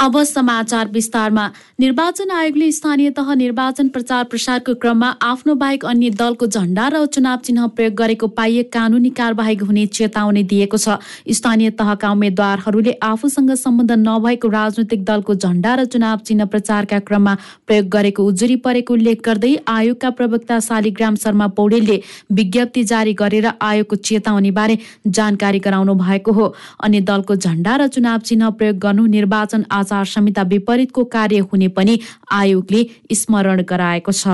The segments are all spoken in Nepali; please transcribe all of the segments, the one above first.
अब समाचार विस्तारमा। निर्वाचन आयोगले स्थानीय तह निर्वाचन प्रचार प्रसारको क्रममा आफ्नो बाहेक अन्य दलको झण्डा र चुनाव चिन्ह प्रयोग गरेको पाइए कानुनी कारवाही हुने चेतावनी दिएको छ। स्थानीय तहका उम्मेद्वारहरूले आफूसँग सम्बन्ध नभएको राजनैतिक दलको झण्डा र चुनाव चिन्ह प्रचारका क्रममा प्रयोग गरेको उजुरी परेको उल्लेख गर्दै आयोगका प्रवक्ता शालिग्राम शर्मा पौडेलले विज्ञप्ति जारी गरेर आयोगको चेतावनीबारे जानकारी गराउनु भएको हो। अन्य दलको झण्डा र चुनाव चिन्ह प्रयोग गर्नु निर्वाचन आचार संहिता विपरीतको कार्य हुने पनि आयोगले स्मरण गराएको छ।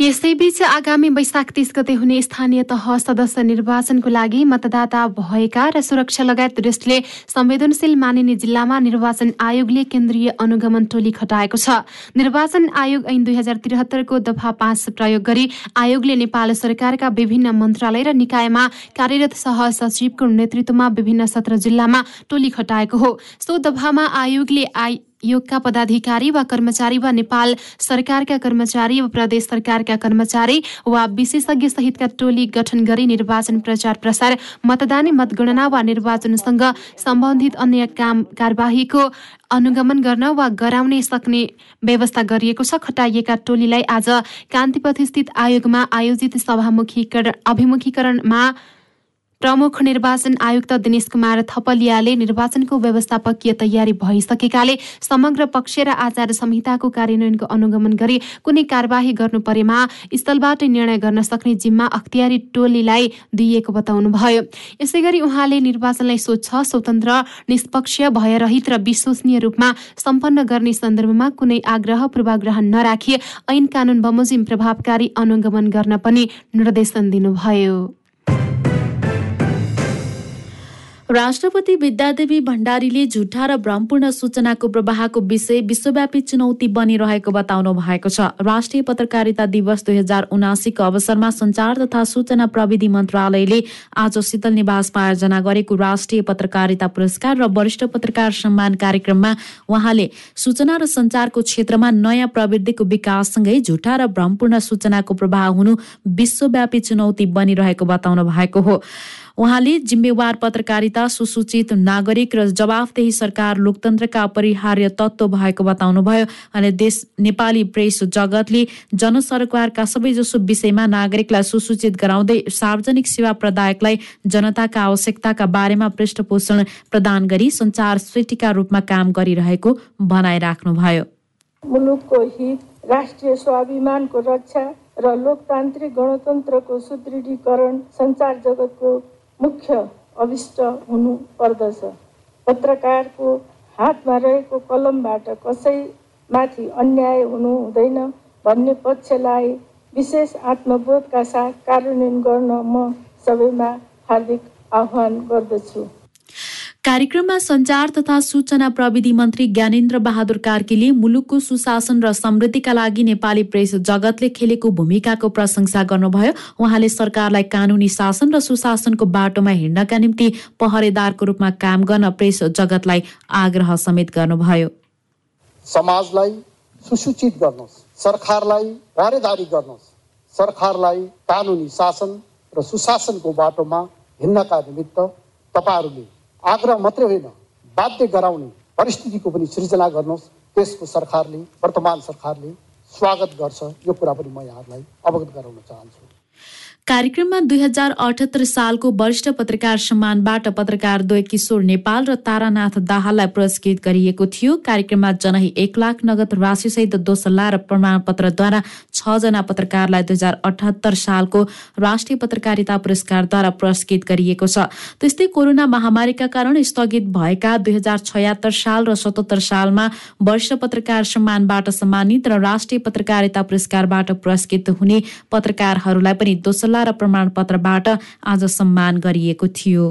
यसैबीच आगामी वैशाख तीस गते हुने स्थानीय तह सदस्य निर्वाचनको लागि मतदाता भएका र सुरक्षा लगायत दृष्टिले संवेदनशील मानिने जिल्लामा निर्वाचन आयोगले केन्द्रीय अनुगमन टोली खटाएको छ। निर्वाचन आयोग ऐन दुई हजार त्रिहत्तरको दफा पाँच प्रयोग गरी आयोगले नेपाल सरकारका विभिन्न मन्त्रालय र निकायमा कार्यरत सह सचिवको नेतृत्वमा विभिन्न सत्र जिल्लामा टोली खटाएको हो। सो दफामा आयोगले आइ योगका पदाधिकारी वा कर्मचारी वा नेपाल सरकारका कर्मचारी वा प्रदेश सरकारका कर्मचारी वा विशेषज्ञ सहितका टोली गठन गरी निर्वाचन प्रचार प्रसार मतदानी मतगणना वा निर्वाचनसँग सम्बन्धित अन्य काम कार्यवाहीको अनुगमन गर्न वा गराउने सक्ने व्यवस्था गरिएको छ। खटाइएका टोलीलाई आज कान्तिपथ स्थित आयोगमा आयोजित सभामुखीकरण अभिमुखीकरणमा प्रमुख निर्वाचन आयुक्त दिनेश कुमार थपलियाले निर्वाचनको व्यवस्थापकीय तयारी भइसकेकाले समग्र पक्ष र आचार संहिताको कार्यान्वयनको अनुगमन गरी कुनै कार्यवाही गर्नु परेमा स्थलबाट निर्णय गर्न सक्ने जिम्मा अख्तियारी टोलीलाई दिइएको बताउनुभयो। यसै गरी उहाँले निर्वाचनलाई स्वच्छ स्वतन्त्र निष्पक्ष भयरहित र विश्वसनीय रूपमा सम्पन्न गर्ने सन्दर्भमा कुनै आग्रह पूर्वाग्रह नराखी ऐन कानून बमोजिम प्रभावकारी अनुगमन गर्न पनि निर्देशन दिनुभयो। राष्ट्रपति विद्यादेवी भण्डारीले झुठा र भ्रमपूर्ण सूचनाको प्रवाहको विषय विश्वव्यापी चुनौती बनिरहेको बताउनु भएको छ। राष्ट्रिय पत्रकारिता दिवस दुई हजार उनासीको अवसरमा संचार तथा सूचना प्रविधि मन्त्रालयले आज शीतल निवासमा आयोजना गरेको राष्ट्रिय पत्रकारिता पुरस्कार र वरिष्ठ पत्रकार सम्मान कार्यक्रममा उहाँले सूचना र संचारको क्षेत्रमा नयाँ प्रविधिको विकाससँगै झुठा र भ्रमपूर्ण सूचनाको प्रवाह हुनु विश्वव्यापी चुनौती बनिरहेको बताउनु भएको हो। उहाँले जिम्मेवार पत्रकारिता सुसूचित नागरिक र जवाफदेही सरकार लोकतन्त्रका अपरिहार्य तत्त्व भएको बताउनुभयो अनि देश नेपाली प्रेस जगतले जनसरकारका सबैजसो विषयमा नागरिकलाई सुसूचित गराउँदै सार्वजनिक सेवा प्रदायकलाई जनताका आवश्यकताका बारेमा पृष्ठपोषण प्रदान गरी संचार स्वीटिका रूपमा काम गरिरहेको भनाइराख्नुभयो मुलुकको हित राष्ट्रिय स्वाभिमानको रक्षा र लोकतान्त्रिक गणतन्त्रको सुदृढीकरण संचार जगतको मुख्य अभिष्ट हुनु पर्दछ। पत्रकारको हातमा रहेको कलमबाट कसैमाथि अन्याय हुनु हुँदैन भन्ने पक्षलाई विशेष आत्मबोधका साथ कार्यान्वयन गर्न म सबैमा हार्दिक आह्वान गर्दछु। कार्यक्रममा संचार तथा सूचना प्रविधि मन्त्री ज्ञानेन्द्र बहादुर कार्कीले मुलुकको सुशासन र समृद्धिका लागि नेपाली प्रेस जगतले खेलेको भूमिकाको प्रशंसा गर्नुभयो। उहाँले सरकारलाई कानूनी शासन र सुशासनको बाटोमा हिँड्नका निम्ति पहरेदारको रूपमा काम गर्न प्रेस जगतलाई आग्रह समेत गर्नुभयो। समाजलाई सुसूचित गर्नुहोस्। सरकारलाई पहरेदारी गर्नुहोस्। सरकारलाई कानुनी शासन र सुशासनको बाटोमा हिँड्नका निमित्त तपाईँहरूले आग्रह मात्रै होइन बाध्य गराउने परिस्थितिको पनि सृजना गर्नुहोस्। त्यसको सरकारले वर्तमान सरकारले स्वागत गर्छ। यो कुरा पनि म यहाँहरूलाई अवगत गराउन चाहन्छु। कार्यक्रममा दुई हजार अठहत्तर सालको वरिष्ठ पत्रकार सम्मानबाट पत्रकार द्वय किशोर नेपाल र तारानाथ दाहाललाई पुरस्कृत गरिएको थियो। कार्यक्रममा जनही एक लाख नगद राशिसहित दोसल्ला र प्रमाणपत्रद्वारा छजना पत्रकारलाई दुई हजार अठहत्तर सालको राष्ट्रिय पत्रकारिता पुरस्कारद्वारा पुरस्कृत गरिएको छ। त्यस्तै कोरोना महामारीका कारण स्थगित भएका दुई हजार छयात्तर साल र सतहत्तर सालमा वरिष्ठ पत्रकार सम्मानबाट सम्मानित र राष्ट्रिय पत्रकारिता पुरस्कारबाट पुरस्कृत हुने पत्रकारहरूलाई पनि दोसल्ला र प्रमाणपत्रबाट आज सम्मान गरिएको थियो।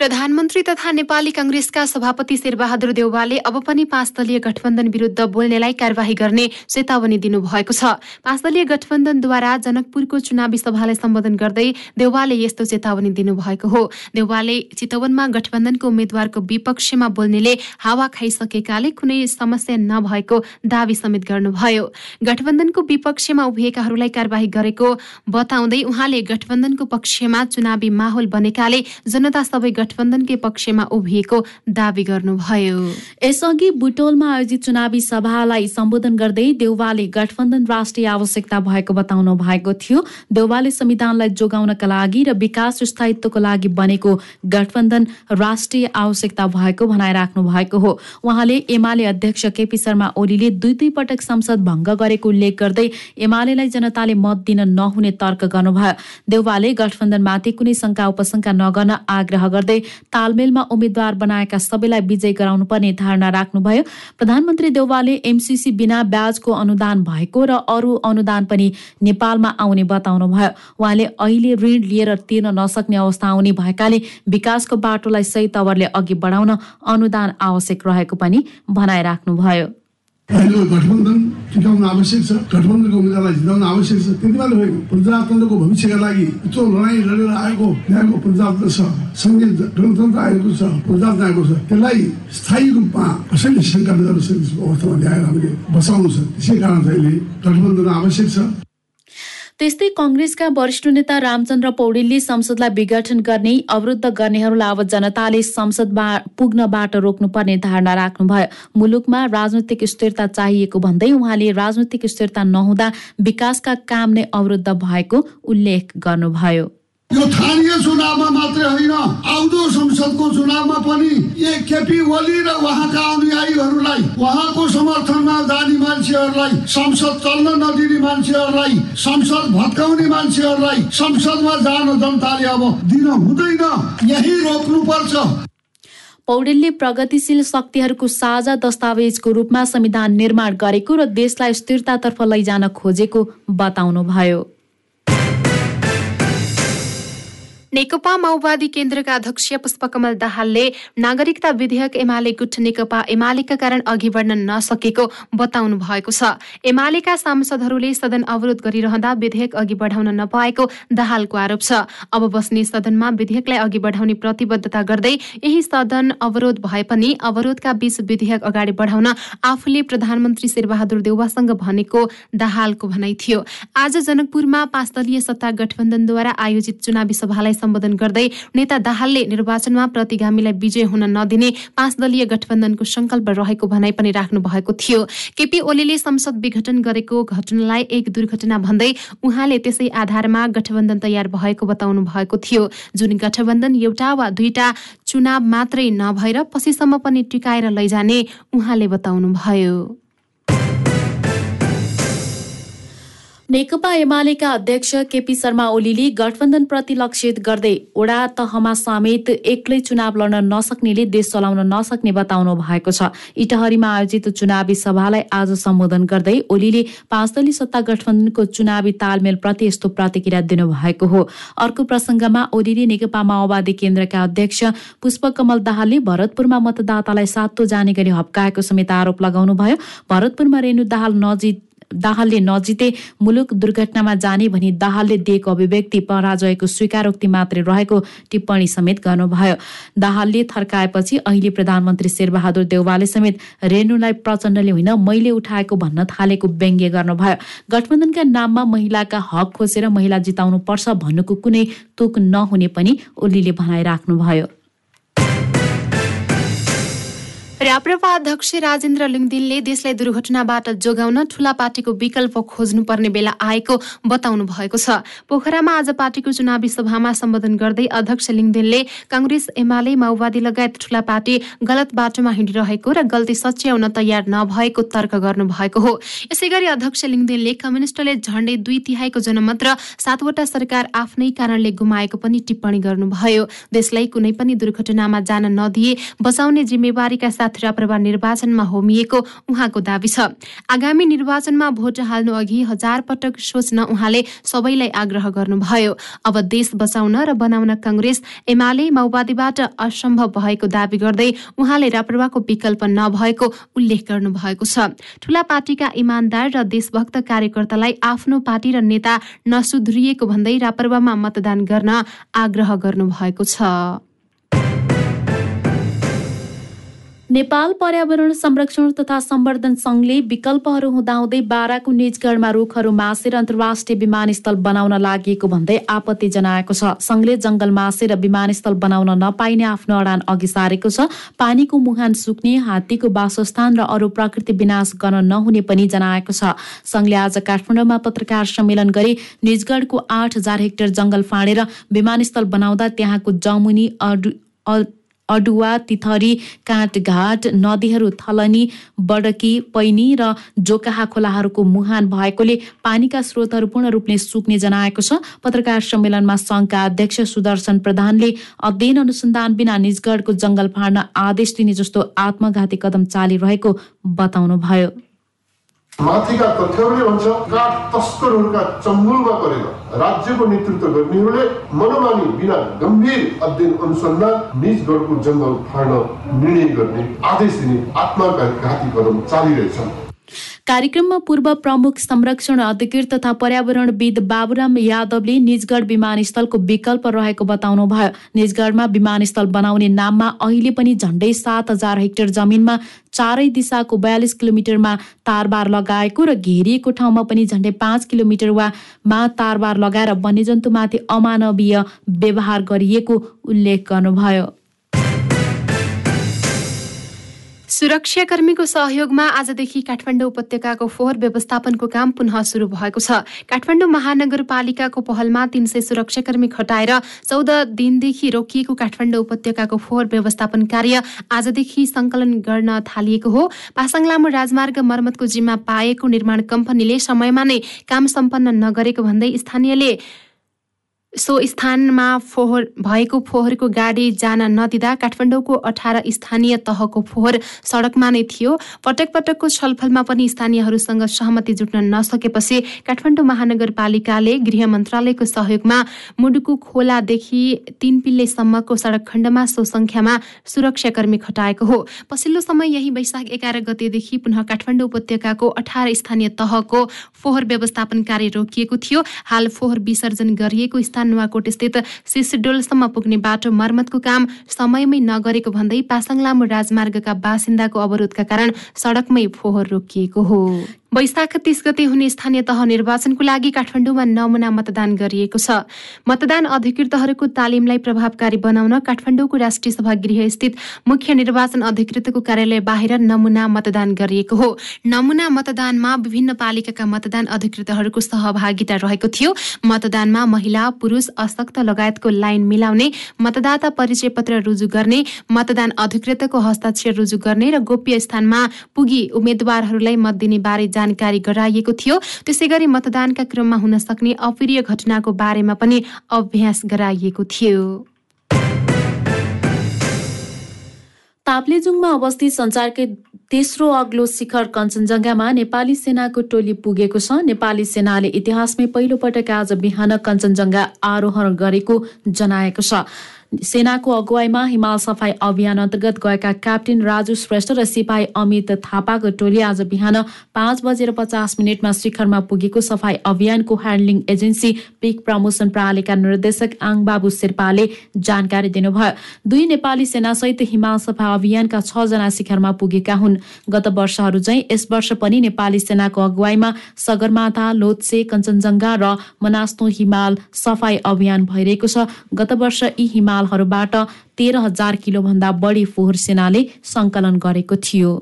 प्रधानमन्त्री तथा नेपाली कंग्रेसका सभापति शेरबहादुर देउवाले अब पनि पाँच दलीय गठबन्धन विरुद्ध बोल्नेलाई कार्यवाही गर्ने चेतावनी दिनुभएको छ। पाँच दलीय गठबन्धनद्वारा जनकपुरको चुनावी सभालाई सम्बोधन गर्दै देउवाले यस्तो चेतावनी दिनुभएको हो। देउवाले चितवनमा गठबन्धनको उम्मेद्वारको विपक्षमा बोल्नेले हावा खाइसकेकाले कुनै समस्या नभएको दावी समेत गर्नुभयो। गठबन्धनको विपक्षमा उभिएकाहरूलाई कार्यवाही गरेको बताउँदै उहाँले गठबन्धनको पक्षमा चुनावी माहौल बनेकाले जनता सबै गठबन्धनकै पक्षमा उभिएको दावी गर्नुभयो। यसअघि बुटोलमा आयोजित चुनावी सभालाई सम्बोधन गर्दै देउवाले गठबन्धन राष्ट्रिय आवश्यकता भएको बताउनु भएको थियो। देउवाले संविधानलाई जोगाउनका लागि र विकास स्थायित्वको लागि बनेको गठबन्धन राष्ट्रिय आवश्यकता भएको भनाइराख्नु भएको हो। उहाँले एमाले अध्यक्ष केपी शर्मा ओलीले दुई दुई पटक संसद भङ्ग गरेको उल्लेख गर्दै एमालेलाई जनताले मत दिन नहुने तर्क गर्नुभयो। देउवाले गठबन्धनमाथि कुनै शङ्का उपशङ्का नगर्न आग्रह गर्दै तालमेलमा उम्मेद्वार बनाएका सबैलाई विजय गराउनुपर्ने धारणा राख्नुभयो। प्रधानमन्त्री देउवाले एमसिसी बिना ब्याजको अनुदान भएको र अरू अनुदान पनि नेपालमा आउने बताउनुभयो। उहाँले अहिले ऋण लिएर तिर्न नसक्ने अवस्था आउने भएकाले विकासको बाटोलाई सही तवरले अघि बढाउन अनुदान आवश्यक रहेको पनि भनाइराख्नुभयो। अहिले गठबन्धन टिकाउन आवश्यक छ गठबन्धनको उम्मेद्वारलाई जिताउन आवश्यक छ त्यति मात्र भएको प्रजातन्त्रको भविष्यका लागि यत्रो लडाइँ लडेर आएको न्यायको प्रजातन्त्र छ सङ्घीय गणतन्त्र आएको छ प्रजातन्त्र आएको छ त्यसलाई स्थायी रूपमा कसैले शङ्का सक्ने अवस्थामा ल्याएर हामीले बसाउनु छ त्यसै कारण चाहिँ गठबन्धन आवश्यक छ त्यस्तै कङ्ग्रेसका वरिष्ठ नेता रामचन्द्र पौडेलले संसदलाई विघटन गर्ने अवरुद्ध गर्नेहरूलाई अब जनताले संसदमा पुग्नबाट रोक्नुपर्ने धारणा राख्नुभयो। मुलुकमा राजनैतिक स्थिरता चाहिएको भन्दै उहाँले राजनैतिक स्थिरता नहुँदा विकासका काम नै अवरुद्ध भएको उल्लेख गर्नुभयो। यो स्थानीय चुनावमा मात्रै होइन आउँदो संसदको चुनावमा पनि एक केपी ओली र उहाँका अनुयायीहरूलाई उहाँको समर्थनमा जाने मान्छेहरूलाई संसद चल्न नदिने मान्छेहरूलाई संसद भत्काउने मान्छेहरूलाई संसदमा जान जनताले अब दिन हुँदैन यही रोक्नुपर्छ। पौडेलले प्रगतिशील शक्तिहरूको साझा दस्तावेजको रूपमा संविधान निर्माण गरेको र देशलाई स्थिरतातर्फ लैजान खोजेको बताउनुभयो। नेकपा माओवादी केन्द्रका अध्यक्ष पुष्पकमल दाहालले नागरिकता विधेयक एमाले गुट नेकपा एमालेका कारण अघि बढ्न नसकेको बताउनु भएको छ। एमालेका सांसदहरूले सदन अवरोध गरिरहँदा विधेयक अघि बढाउन नपाएको दाहालको आरोप छ। अब बस्ने सदनमा विधेयकलाई अघि बढाउने प्रतिबद्धता गर्दै यही सदन अवरोध भए पनि अवरोधका बीच विधेयक अगाडि बढाउन आफूले प्रधानमन्त्री शेरबहादुर देउवासँग भनेको दाहालको भनाइ थियो। आज जनकपुरमा पाँच दलीय सत्ता गठबन्धनद्वारा आयोजित चुनावी सभालाई सम्बोधन गर्दै नेता दाहालले निर्वाचनमा प्रतिगामीलाई विजय हुन नदिने पाँच दलीय गठबन्धनको संकल्प रहेको भनाइ पनि राख्नु भएको थियो। केपी ओलीले संसद विघटन गरेको घटनालाई एक दुर्घटना भन्दै उहाँले त्यसै आधारमा गठबन्धन तयार भएको बताउनु भएको थियो। जुन गठबन्धन एउटा वा दुईटा चुनाव मात्रै नभएर पछिसम्म पनि टिकाएर लैजाने उहाँले बताउनुभयो। नेकपा एमालेका अध्यक्ष केपी शर्मा ओलीले गठबन्धनप्रति लक्षित गर्दै ओडा तहमा समेत एक्लै चुनाव लड्न नसक्नेले देश चलाउन नसक्ने बताउनु भएको छ। इटहरीमा आयोजित चुनावी सभालाई आज सम्बोधन गर्दै ओलीले पाँच दलीय सत्ता गठबन्धनको चुनावी तालमेलप्रति यस्तो प्रतिक्रिया दिनुभएको हो। अर्को प्रसङ्गमा ओलीले नेकपा माओवादी केन्द्रका अध्यक्ष पुष्पकमल दाहालले भरतपुरमा मतदातालाई सातो जाने गरी हप्काएको समेत आरोप लगाउनुभयो। भरतपुरमा रेणु दाहाल नजित दाहालले नजिते मुलुक दुर्घटनामा जाने भनी दाहालले दिएको अभिव्यक्ति पराजयको स्वीकारोक्ति मात्रै रहेको टिप्पणी समेत गर्नुभयो। दाहालले थर्काएपछि अहिले प्रधानमन्त्री शेरबहादुर देउवाले समेत रेणुलाई प्रचण्डले होइन मैले उठाएको भन्न थालेको व्यङ्ग्य गर्नुभयो। गठबन्धनका नाममा महिलाका हक खोसेर महिला जिताउनु पर्छ भन्नुको कुनै तुक नहुने पनि ओलीले भनाइराख्नुभयो। राप्रपा अध्यक्ष राजेन्द्र लिङदिनले देशलाई दुर्घटनाबाट जोगाउन ठूला पार्टीको विकल्प खोज्नुपर्ने बेला आएको बताउनु भएको छ। पोखरामा आज पार्टीको चुनावी सभामा सम्बोधन गर्दै अध्यक्ष लिङदेनले काङ्ग्रेस एमाले माओवादी लगायत ठूला पार्टी गलत बाटोमा हिँडिरहेको र गल्ती सच्याउन तयार नभएको तर्क गर्नुभएको हो। यसै गरी अध्यक्ष लिङदेनले कम्युनिष्टले झण्डै दुई तिहाईको जनमत र सातवटा सरकार आफ्नै कारणले गुमाएको पनि टिप्पणी गर्नुभयो। देशलाई कुनै पनि दुर्घटनामा जान नदिए बचाउने जिम्मेवारीका साथ राप्रपा निर्वाचनमा होमिएको उहाँको दावी छ। आगामी निर्वाचनमा भोट हाल्नु अघि हजार पटक सोच्न उहाँले सबैलाई आग्रह गर्नुभयो। अब देश बचाउन र बनाउन काङ्ग्रेस एमाले माओवादीबाट असम्भव भएको दावी गर्दै उहाँले राप्रपाको विकल्प नभएको उल्लेख गर्नुभएको छ। ठूला पार्टीका इमान्दार र देशभक्त कार्यकर्तालाई आफ्नो पार्टी र नेता नसुध्रिएको भन्दै राप्रपामा मतदान गर्न आग्रह गर्नुभएको छ। नेपाल पर्यावरण संरक्षण तथा सम्वर्धन सङ्घले विकल्पहरू हुँदाहुँदै बाराको निजगढमा रुखहरू मासेर अन्तर्राष्ट्रिय विमानस्थल बनाउन लागि भन्दै आपत्ति जनाएको छ। सङ्घले जङ्गल मासेर विमानस्थल बनाउन नपाइने आफ्नो अडान अघि सारेको छ। पानीको मुहान सुक्ने हात्तीको वासस्थान र अरू प्रकृति विनाश गर्न नहुने पनि जनाएको छ। सङ्घले आज काठमाडौँमा पत्रकार सम्मेलन गरी निजगढको आठ हजार हेक्टर जङ्गल फाँडेर विमानस्थल बनाउँदा त्यहाँको जमुनी अडुवा तिथरी काँटघाट नदीहरू थलनी बडकी पैनी र जोकाहा खोलाहरूको मुहान भएकोले पानीका स्रोतहरू पूर्ण रूपले सुक्ने जनाएको छ। पत्रकार सम्मेलनमा सङ्घका अध्यक्ष सुदर्शन प्रधानले अध्ययन अनुसन्धान बिना निजगढको जङ्गल फाड्न आदेश दिने जस्तो आत्मघाती कदम चालिरहेको बताउनुभयो। माथिका तथ्यहरूले भन्छ काठ तस्करहरूका चङ्गुलमा परेर राज्यको नेतृत्व गर्नेहरूले मनमानी बिना गम्भीर अध्ययन अनुसन्धान निजगढको जङ्गल फाड्न निर्णय गर्ने आदेश दिने आत्मघाती कदम चालिरहेछन् कार्यक्रममा पूर्व प्रमुख संरक्षण अधिकृत तथा पर्यावरणविद बाबुराम यादवले निजगढ विमानस्थलको विकल्प रहेको बताउनु भयो निजगढमा विमानस्थल बनाउने नाममा अहिले पनि झण्डै सात हजार हेक्टर जमिनमा चारै दिशाको बयालिस किलोमिटरमा तारबार लगाएको र घेरिएको ठाउँमा पनि झन्डै पाँच किलोमिटर वा मा तारबार लगाएर वन्यजन्तुमाथि अमानवीय व्यवहार गरिएको उल्लेख गर्नुभयो। सुरक्षाकर्मीको सहयोगमा आजदेखि काठमाडौँ उपत्यकाको फोहोर व्यवस्थापनको काम पुनः सुरु भएको छ। काठमाडौँ महानगरपालिकाको पहलमा तीन सय सुरक्षाकर्मी खटाएर चौध दिनदेखि रोकिएको काठमाडौँ उपत्यकाको फोहोर व्यवस्थापन कार्य आजदेखि सङ्कलन गर्न थालिएको हो। पासाङ लामो राजमार्ग मर्मतको जिम्मा पाएको निर्माण कम्पनीले समयमा नै काम सम्पन्न नगरेको भन्दै स्थानीयले सो स्थानमा फोहोर भएको फोहोरको गाडी जान नदिँदा काठमाडौँको अठार स्थानीय तहको फोहोर सडकमा नै थियो। पटक पटकको छलफलमा पनि स्थानीयहरूसँग सहमति जुट्न नसकेपछि काठमाडौँ महानगरपालिकाले गृह मन्त्रालयको सहयोगमा मुडुकु खोलादेखि तीन पिल्लेसम्मको सडक खण्डमा सो सङ्ख्यामा सुरक्षाकर्मी खटाएको हो। पछिल्लो समय यही वैशाख एघार गतेदेखि पुनः काठमाडौँ उपत्यकाको अठार स्थानीय तहको फोहोर व्यवस्थापन कार्य रोकिएको थियो। हाल फोहोर विसर्जन गरिएको स्थान नुवाकोट स्थित सिसडोलसम्म पुग्ने बाटो मर्मतको काम समयमै नगरेको भन्दै पासाङ लामो राजमार्गका बासिन्दाको अवरोधका कारण सडकमै फोहोर रोकिएको हो। वैशाख तीस गते हुने स्थानीय तह निर्वाचनको लागि काठमाडौँमा नमुना मतदान गरिएको छ। मतदान अधिकृतहरूको तालिमलाई प्रभावकारी बनाउन काठमाडौँको राष्ट्रिय सभा गृह स्थित मुख्य निर्वाचन अधिकृतको कार्यालय बाहिर नमुना मतदान गरिएको हो। नमुना मतदानमा विभिन्न पालिकाका मतदान अधिकृतहरूको सहभागिता रहेको थियो। मतदानमा महिला पुरुष अशक्त लगायतको लाइन मिलाउने मतदाता परिचय पत्र रुजु गर्ने मतदान अधिकृतको हस्ताक्षर रुजु गर्ने र गोप्य स्थानमा पुगी उम्मेद्वारहरूलाई मत दिने बारे जानकारी गराइएको थियो। त्यसै गरी मतदानका क्रममा हुन सक्ने अप्रिय घटनाको बारेमा पनि अभ्यास गराइएको थियो। ताप्लेजुङमा अवस्थित संसारकै तेस्रो अग्लो शिखर कञ्चनजङ्घामा नेपाली सेनाको टोली पुगेको छ। नेपाली सेनाले इतिहासमै पहिलोपटक आज बिहान कञ्चनजङ्घा आरोहण गरेको जनाएको छ। सेनाको अगुवाईमा हिमाल सफाई अभियान अन्तर्गत गएका क्याप्टेन राजु श्रेष्ठ र सिपाही अमित थापाको टोली आज बिहान पाँच बजेर पचास मिनटमा शिखरमा पुगेको सफाई अभियानको ह्यान्डलिङ एजेन्सी पिक प्रमोसन प्रणालीका निर्देशक आङबाबु शेर्पाले जानकारी दिनुभयो। दुई नेपाली सेनासहित हिमाल सफाई अभियानका छजना शिखरमा पुगेका हुन्। गत वर्षहरू चाहिँ यस वर्ष पनि नेपाली सेनाको अगुवाईमा सगरमाथा लोत्से कञ्चनजङ्घा र मनास्तो हिमाल सफाई अभियान भइरहेको छ। गत वर्ष यी हिमाल हिमालहरूबाट तेह्र हजार किलोभन्दा बढी फोहोर सेनाले सङ्कलन गरेको थियो।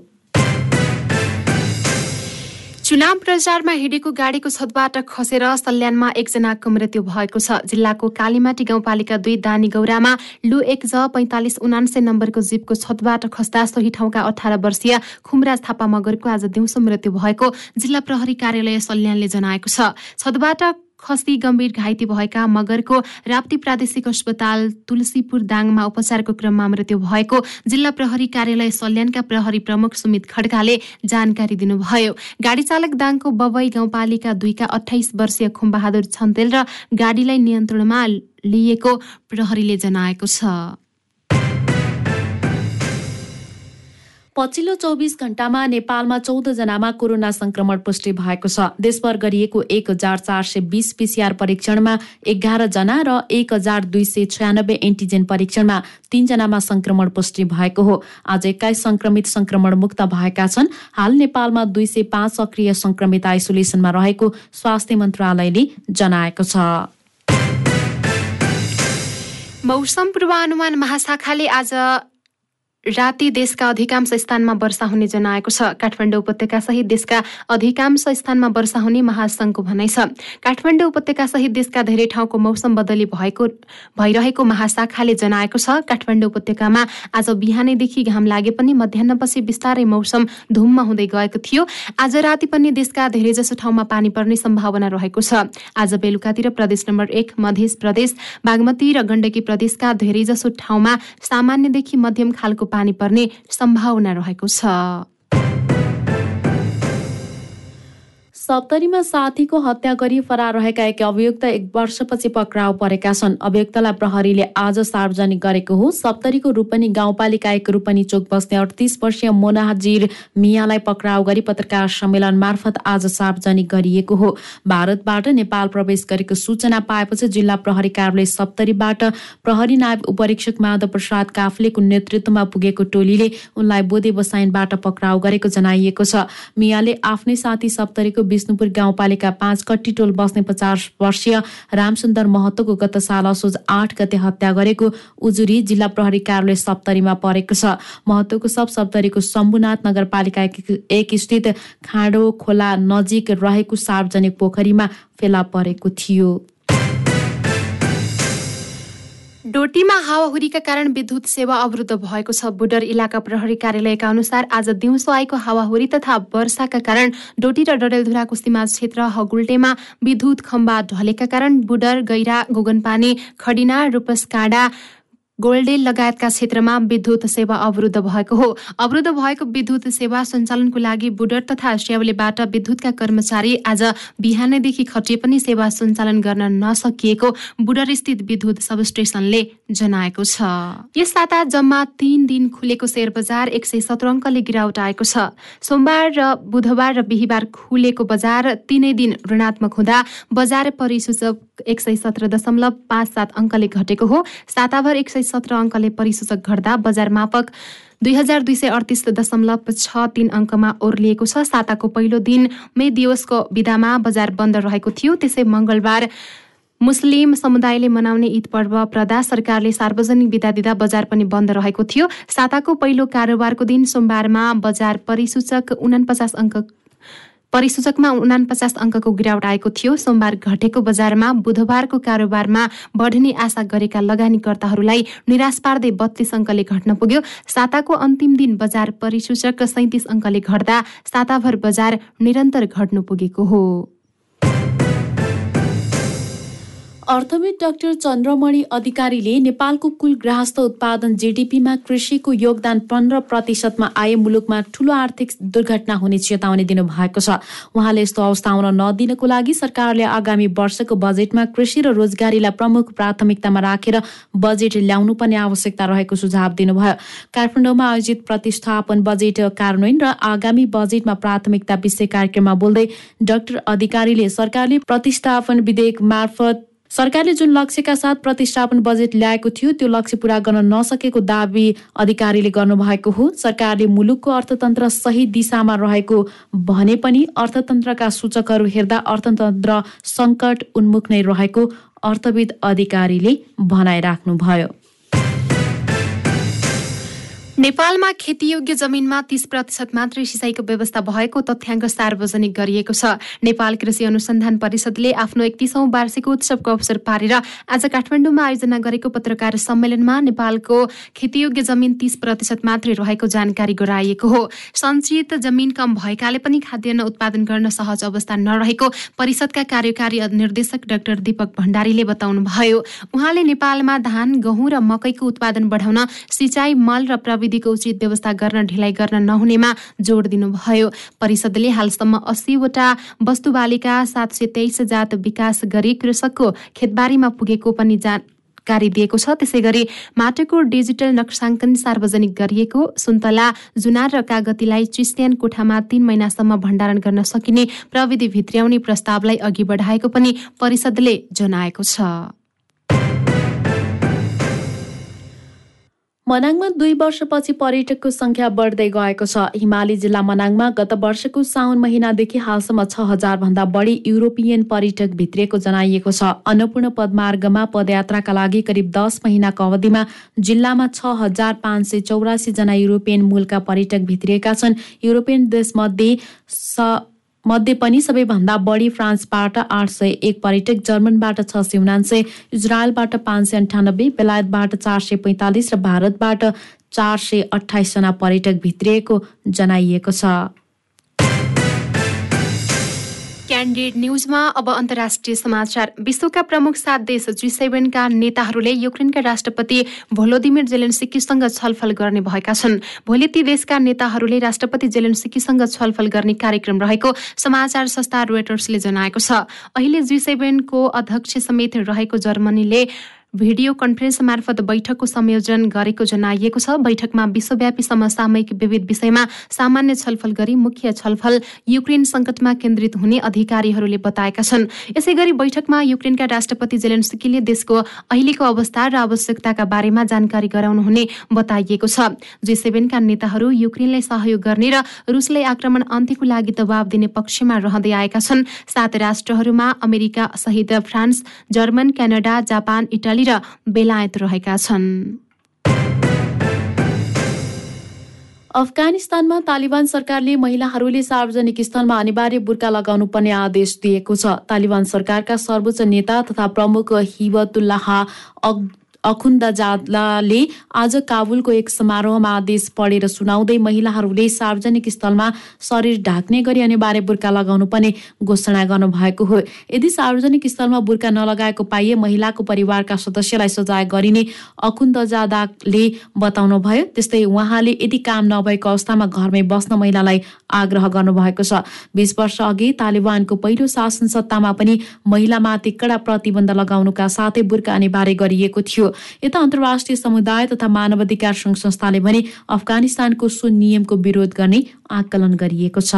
चुनाव प्रचारमा हिँडेको गाडीको छतबाट खसेर सल्यानमा एकजनाको मृत्यु भएको छ। जिल्लाको कालीमाटी गाउँपालिका दुई दानी गौरामा लु एक ज पैँतालिस उनान्सय नम्बरको जीपको छतबाट खस्दा सोही ठाउँका अठार वर्षीय खुमराज थापा मगरको आज दिउँसो मृत्यु भएको जिल्ला प्रहरी कार्यालय सल्यानले जनाएको छ। छतबाट खसी गम्भीर घाइते भएका मगरको राप्ती प्रादेशिक अस्पताल तुलसीपुर दाङमा उपचारको क्रममा मृत्यु भएको जिल्ला प्रहरी कार्यालय सल्यानका प्रहरी प्रमुख सुमित खड्काले जानकारी दिनुभयो। गाडी चालक दाङको बबई गाउँपालिका दुईका अठाइस वर्षीय खुम्बहादुर छन्तेल र गाडीलाई नियन्त्रणमा लिएको प्रहरीले जनाएको छ। पछिल्लो चौबिस घण्टामा नेपालमा चौध जनामा कोरोना संक्रमण पुष्टि भएको छ। देशभर गरिएको एक हजार चार सय बिस पिसिआर परीक्षणमा एघार जना र एक हजार दुई सय छयानब्बे एन्टिजेन परीक्षणमा तीनजनामा संक्रमण पुष्टि भएको हो। आज एक्काइस संक्रमित संक्रमण मुक्त भएका छन्। हाल नेपालमा दुई सय पाँच सक्रिय संक्रमित आइसोलेसनमा रहेको स्वास्थ्य मन्त्रालयले जनाएको छ। मौसम पूर्वानुमान महाशाखाले आज राति देशका अधिकांश स्थानमा वर्षा हुने जनाएको छ। काठमाडौँ उपत्यका सहित देशका अधिकांश स्थानमा वर्षा हुने महासंघको भनाइ छ। काठमाडौँ उपत्यका सहित देशका धेरै ठाउँको मौसम बदली भएको भइरहेको महाशाखाले जनाएको छ। काठमाडौँ उपत्यकामा आज बिहानैदेखि घाम लागे पनि मध्याहपछि बिस्तारै मौसम धुम्म हुँदै गएको थियो। आज राति पनि देशका धेरैजसो ठाउँमा पानी पर्ने सम्भावना रहेको छ। आज बेलुकातिर प्रदेश नम्बर एक मध्य प्रदेश बागमती र गण्डकी प्रदेशका धेरैजसो ठाउँमा सामान्यदेखि मध्यम खालको पानी पर्ने सम्भावना रहेको छ। सप्तरीमा साथीको हत्या गरी फरार रहेका एक अभियुक्त एक वर्षपछि पक्राउ परेका छन्। अभियुक्तलाई प्रहरीले आज सार्वजनिक गरेको हो। सप्तरीको रूपनी गाउँपालिका एक रूपनी चोक बस्ने अडतिस वर्षीय मोनाजिर मियालाई पक्राउ गरी पत्रकार सम्मेलन मार्फत आज सार्वजनिक गरिएको हो। भारतबाट नेपाल प्रवेश गरेको सूचना पाएपछि जिल्ला प्रहरी कार्यालय सप्तरीबाट प्रहरी नायब उपरीक्षक माधव प्रसाद काफ्लेको नेतृत्वमा पुगेको टोलीले उनलाई बोधे बसाइनबाट पक्राउ गरेको जनाइएको छ। मियाले आफ्नै साथी सप्तरीको विष्णुपुर गाउँपालिका पाँच कट्टीटोल बस्ने पचास वर्षीय रामसुन्दर महतोको गत साल असोज आठ गते हत्या गरेको उजुरी जिल्ला प्रहरी कार्यालय सप्तरीमा परेको छ। महतोको सब सप्तरीको शम्भुनाथ नगरपालिका एक स्थित खाँडो खोला नजिक रहेको सार्वजनिक पोखरीमा फेला परेको थियो। डोटीमा हावाहुरीका कारण विद्युत सेवा अवरुद्ध भएको छ। बुडर इलाका प्रहरी कार्यालयका अनुसार आज दिउँसो आएको हावाहुरी तथा वर्षाका कारण डोटी र डडेलधुराको सीमा क्षेत्र हगुल्टेमा विद्युत खम्बा ढलेका कारण बुडर गैरा गोगनपानी खडिना रूपसकाँडा गोल्डेल लगायतका क्षेत्रमा विद्युत सेवा अवरुद्ध भएको हो। अवरुद्ध भएको विद्युत सेवा सञ्चालनको लागि बुडर तथा स्यावलेबाट विद्युतका कर्मचारी आज बिहानैदेखि खटिए पनि सेवा सञ्चालन गर्न नसकिएको बुडर स्थित विद्युत सब स्टेसनले जनाएको छ। यस साता जम्मा तीन दिन खुलेको शेयर बजार एक सय सत्र अङ्कले गिरावट आएको छ। सोमबार र बुधबार र बिहिबार खुलेको बजार तिनै दिन ऋणात्मक हुँदा बजार परिसूचक एक सय सत्र दशमलव पाँच सात अङ्कले घटेको हो। साताभर एक सय सत्र अङ्कले परिसूचक घट्दा बजार मापक दुई हजार दुई सय अडतिस दशमलव छ तिन अङ्कमा ओर्लिएको छ। साताको पहिलो दिन मे दिवसको विधामा बजार बन्द रहेको थियो। त्यसै मङ्गलबार मुस्लिम समुदायले मनाउने ईद पर्व प्रदा सरकारले सार्वजनिक विदा दिँदा बजार पनि बन्द रहेको थियो। साताको पहिलो कारोबारको दिन सोमबारमा बजार परिसूचक उनापचास अङ्क परिसूचकमा उनापचास अङ्कको गिरावट आएको थियो। सोमबार घटेको बजारमा बुधबारको कारोबारमा बढ्ने आशा गरेका लगानीकर्ताहरूलाई निराश पार्दै बत्तीस अङ्कले घट्न पुग्यो। साताको अन्तिम दिन बजार परिसूचक सैतिस अङ्कले घट्दा साताभर बजार निरन्तर घट्नु पुगेको हो। अर्थविद डाक्टर चन्द्रमणि अधिकारीले नेपालको कुल गृहस्थ उत्पादन जिडिपीमा कृषिको योगदान पन्ध्र प्रतिशतमा आए मुलुकमा ठूलो आर्थिक दुर्घटना हुने चेतावनी दिनुभएको छ। उहाँले यस्तो अवस्था आउन नदिनको लागि सरकारले आगामी वर्षको बजेटमा कृषि र रोजगारीलाई प्रमुख प्राथमिकतामा राखेर बजेट ल्याउनु पर्ने आवश्यकता रहेको सुझाव दिनुभयो। काठमाडौँमा आयोजित प्रतिष्ठापन बजेट कार्यान्वयन र आगामी बजेटमा प्राथमिकता विषय कार्यक्रममा बोल्दै डाक्टर अधिकारीले सरकारले प्रतिष्ठापन विधेयक मार्फत सरकारले जुन लक्ष्यका साथ प्रतिष्ठापन बजेट ल्याएको थियो त्यो लक्ष्य पूरा गर्न नसकेको दावी अधिकारीले गर्नुभएको हो। सरकारले मुलुकको अर्थतन्त्र सही दिशामा रहेको भने पनि अर्थतन्त्रका सूचकहरू हेर्दा अर्थतन्त्र सङ्कट उन्मुख नै रहेको अर्थविद अधिकारीले भनाइराख्नुभयो। नेपालमा खेतीयोग्य जमिनमा तीस प्रतिशत मात्रै सिँचाइको व्यवस्था भएको तथ्याङ्क सार्वजनिक गरिएको छ। नेपाल कृषि अनुसन्धान परिषदले आफ्नो एकतिसौँ वार्षिक उत्सवको अवसर पारेर आज काठमाडौँमा आयोजना गरेको पत्रकार सम्मेलनमा नेपालको खेतीयोग्य जमिन तीस प्रतिशत मात्रै रहेको जानकारी गराइएको हो। सञ्चित जमिन कम भएकाले पनि खाद्यान्न उत्पादन गर्न सहज अवस्था नरहेको परिषदका कार्यकारी निर्देशक डाक्टर दीपक भण्डारीले बताउनुभयो। उहाँले नेपालमा धान गहुँ र मकैको उत्पादन बढाउन सिँचाइ मल र प्रविधि प्रविधिको उचित व्यवस्था गर्न ढिलाइ गर्न नहुनेमा जोड दिनुभयो। परिषदले हालसम्म अस्सीवटा वस्तुबालिका सात सय तेइस जात विकास गरी कृषकको खेतबारीमा पुगेको पनि जानकारी दिएको छ। त्यसै गरी माटोको डिजिटल नक्साङ्कन सार्वजनिक गरिएको सुन्तला जुनार र कागतीलाई चिस्यान कोठामा तीन महिनासम्म भण्डारण गर्न सकिने प्रविधि भित्र्याउने प्रस्तावलाई अघि बढाएको पनि परिषदले जनाएको छ। मनाङमा दुई वर्षपछि पर्यटकको संख्या बढ्दै गएको छ। हिमाली जिल्ला मनाङमा गत वर्षको साउन महिनादेखि हालसम्म छ हजार भन्दा बढी युरोपियन पर्यटक भित्रिएको जनाइएको छ। अन्नपूर्ण पदमार्गमा पदयात्राका लागि करिब दस महिनाको अवधिमा जिल्लामा छ हजार पाँच सय चौरासी जना युरोपियन मूलका पर्यटक भित्रिएका छन्। युरोपियन देशमध्ये मध्ये पनि सबैभन्दा बढी फ्रान्सबाट आठ सय एक पर्यटक जर्मनबाट छ सय उनान्सय इजरायलबाट पाँच सय अन्ठानब्बे बेलायतबाट चार सय पैँतालिस र भारतबाट चार सय अठाइसजना पर्यटक भित्रिएको जनाइएको छ। क्यान्डिड न्युजमा अब अन्तर्राष्ट्रिय समाचार। विश्वका प्रमुख सात देश जी सेभेनका नेताहरूले युक्रेनका राष्ट्रपति भोलोदिमिर जेलेन्सिकीसँग छलफल गर्ने भएका छन्। भोलि ती देशका नेताहरूले राष्ट्रपति जेलेन्सिकीसँग छलफल गर्ने कार्यक्रम रहेको समाचार संस्था रोयटर्सले जनाएको छ। अहिले जी सेभेनको अध्यक्ष समेत रहेको जर्मनीले भिडियो कन्फरेन्स मार्फत बैठकको संयोजन गरेको जनाइएको छ। बैठकमा विश्वव्यापी समसामयिक विविध विषयमा सामान्य छलफल गरी मुख्य छलफल युक्रेन सङ्कटमा केन्द्रित हुने अधिकारीहरूले बताएका छन्। यसै गरी बैठकमा युक्रेनका राष्ट्रपति जेलेन्स्कीले देशको अहिलेको अवस्था र आवश्यकताका बारेमा जानकारी गराउनुहुने बताइएको छ। जी सेभेनका नेताहरू युक्रेनलाई सहयोग गर्ने र रुसलाई आक्रमण अन्त्यको लागि दबाव दिने पक्षमा रहँदै आएका छन्। सात राष्ट्रहरूमा अमेरिका सहित France German Canada Japan Italy Italy र बेलायत रहेका छन्। अफगानिस्तानमा तालिबान सरकारले महिलाहरूले सार्वजनिक स्थलमा अनिवार्य बुर्का लगाउनु पर्ने आदेश दिएको छ। तालिबान सरकारका सर्वोच्च नेता तथा प्रमुख हिबतुल्लाह अखुन्दजादले आज काबुलको एक समारोहमा आदेश पढेर सुनाउँदै महिलाहरूले सार्वजनिक स्थलमा शरीर ढाक्ने गरी अनिवार्य बुर्का लगाउनु पर्ने घोषणा गर्नुभएको हो। यदि सार्वजनिक स्थलमा बुर्का नलगाएको पाइए महिलाको परिवारका सदस्यलाई सजाय गरिने अखुन्दजादाले बताउनुभयो। त्यस्तै उहाँले यदि काम नभएको अवस्थामा घरमै बस्न महिलालाई आग्रह गर्नुभएको छ। बिस वर्ष अघि तालिबानको पहिलो शासन सत्तामा पनि महिलामाथि कडा प्रतिबन्ध लगाउनुका साथै बुर्का अनिवार्य गरिएको थियो। यता अन्तर्राष्ट्रिय समुदाय तथा मानवाधिकार सङ्घ संस्थाले भने अफगानिस्तानको सो नियमको विरोध गर्ने आकलन गरिएको छ।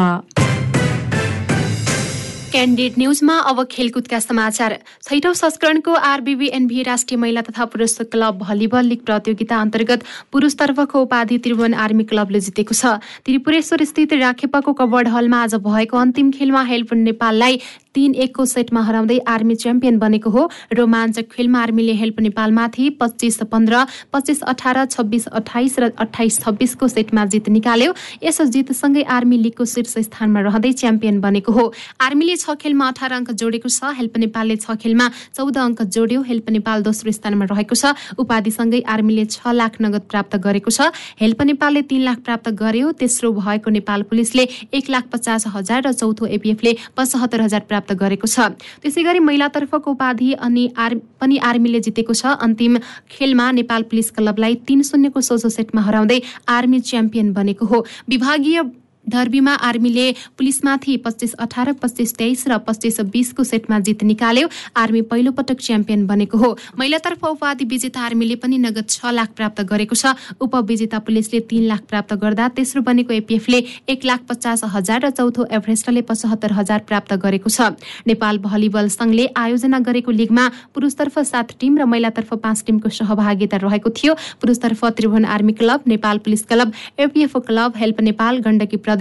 क्यान्डिड न्युजमा अब खेलकुदका समाचार। छैटौँ संस्करणको आरबिबी एनभी राष्ट्रिय महिला तथा पुरुष क्लब भलिबल लिग प्रतियोगिता अन्तर्गत पुरुषतर्फको उपाधि त्रिभुवन आर्मी क्लबले जितेको छ। त्रिपुरेश्वर स्थित राखेपाको कवर्ड हलमा आज भएको अन्तिम खेलमा हेल्प नेपाललाई तीन एकको सेटमा हराउँदै आर्मी च्याम्पियन बनेको हो। रोमाञ्चक खेलमा आर्मीले हेल्प नेपालमाथि पच्चिस पन्ध्र पच्चिस अठार छब्बिस अठाइस र अठाइस छब्बिसको सेटमा जित निकाल्यो। यस जितसँगै आर्मी लिगको शीर्ष स्थानमा रहँदै च्याम्पियन बनेको हो। आर्मीले छ खेलमा अठार अङ्क जोडेको छ। हेल्प नेपालले छ खेलमा चौध अङ्क जोड्यो। हेल्प नेपाल दोस्रो स्थानमा रहेको छ। उपाधिसँगै आर्मीले छ लाख नगद प्राप्त गरेको छ। हेल्प नेपालले तीन लाख प्राप्त गर्यो। तेस्रो भएको नेपाल पुलिसले एक लाख पचास हजार र चौथो एपिएफले पचहत्तर हजार प्राप्त गरेको छ। त्यसै गरी महिलातर्फको उपाधि अनि आर पनि आर्मीले जितेको छ। अन्तिम खेलमा नेपाल पुलिस क्लबलाई तीन शून्यको सोझो सेटमा हराउँदै आर्मी च्याम्पियन बनेको हो। विभागीय धर्बीमा आर्मीले पुलिसमाथि पच्चिस अठार पच्चिस तेइस र पच्चिस बिसको सेटमा जित निकाल्यो। आर्मी पहिलो पटक च्याम्पियन बनेको हो। महिलातर्फ उपाधि विजेता आर्मीले पनि नगद छ लाख प्राप्त गरेको छ। उपविजेता पुलिसले तीन लाख प्राप्त गर्दा तेस्रो बनेको एपिएफले एक लाख पचास हजार र चौथो एभरेस्टले पचहत्तर हजार प्राप्त गरेको छ। नेपाल भलिबल संघले आयोजना गरेको लिगमा पुरुषतर्फ सात टिम र महिलातर्फ पाँच टिमको सहभागिता रहेको थियो। पुरुषतर्फ Tribhuvan army club Nepal police club APF club help Nepal Gandaki Pradesh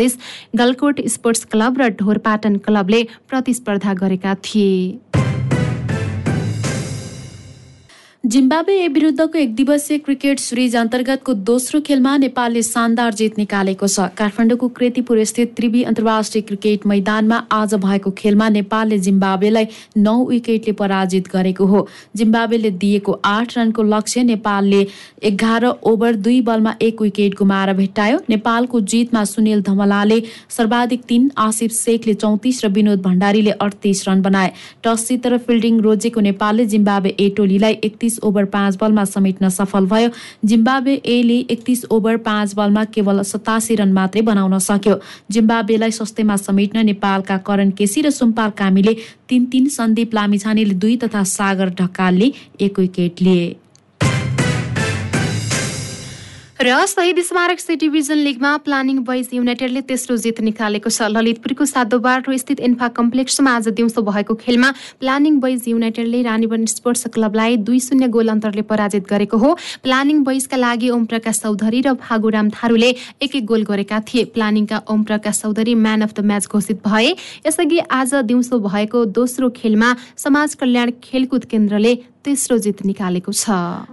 Galkot sports club र ढोरपाटन क्लबले प्रतिस्पर्धा गरेका थिए। जिम्बावे विरुद्धको एक दिवसीय क्रिकेट सिरिज अन्तर्गतको दोस्रो खेलमा नेपालले शानदार जित निकालेको छ। काठमाडौँको कृतिपुर स्थित त्रिवी अन्तर्राष्ट्रिय क्रिकेट मैदानमा आज भएको खेलमा नेपालले जिम्बावेलाई नौ विकेटले पराजित गरेको हो। जिम्बावेले दिएको आठ रनको लक्ष्य नेपालले एघार ओभर दुई बलमा एक विकेट गुमाएर भेट्टायो। नेपालको जितमा सुनिल धमलाले सर्वाधिक तीन आसिफ शेखले चौतिस र विनोद भण्डारीले अडतिस रन बनाए। टस जितेर फिल्डिङ रोजेको नेपालले जिम्बावे ए टोलीलाई एकतिस ओभर पाँच बलमा समेट्न सफल भयो। जिम्बाब्वे एले एकतिस ओभर पाँच बलमा केवल सतासी रन मात्रै बनाउन सक्यो। जिम्बाब्वेलाई सस्तेमा समेट्न नेपालका करण केसी र सुम्पाल कामीले तिन तिन सन्दीप लामिछानेले दुई तथा सागर ढकालले एक विकेट लिए। र शहीद स्मारक सी डिभिजन लिगमा प्लानिङ बोइज युनाइटेडले तेस्रो जित निकालेको छ। ललितपुरको सातो बाटो स्थित इन्फा कम्प्लेक्समा आज दिउँसो भएको खेलमा प्लानिङ बोइज युनाइटेडले रानीवन स्पोर्ट्स क्लबलाई दुई शून्य गोल अन्तरले पराजित गरेको हो। प्लानिङ बोइजका लागि ओम प्रकाश चौधरी र फागुराम थारूले एक एक गोल गरेका थिए। प्लानिङका Om Prakash Chaudhary man of the match घोषित भए। यसअघि आज दिउँसो भएको दोस्रो खेलमा समाज कल्याण खेलकुद केन्द्रले तेस्रो जित निकालेको छ।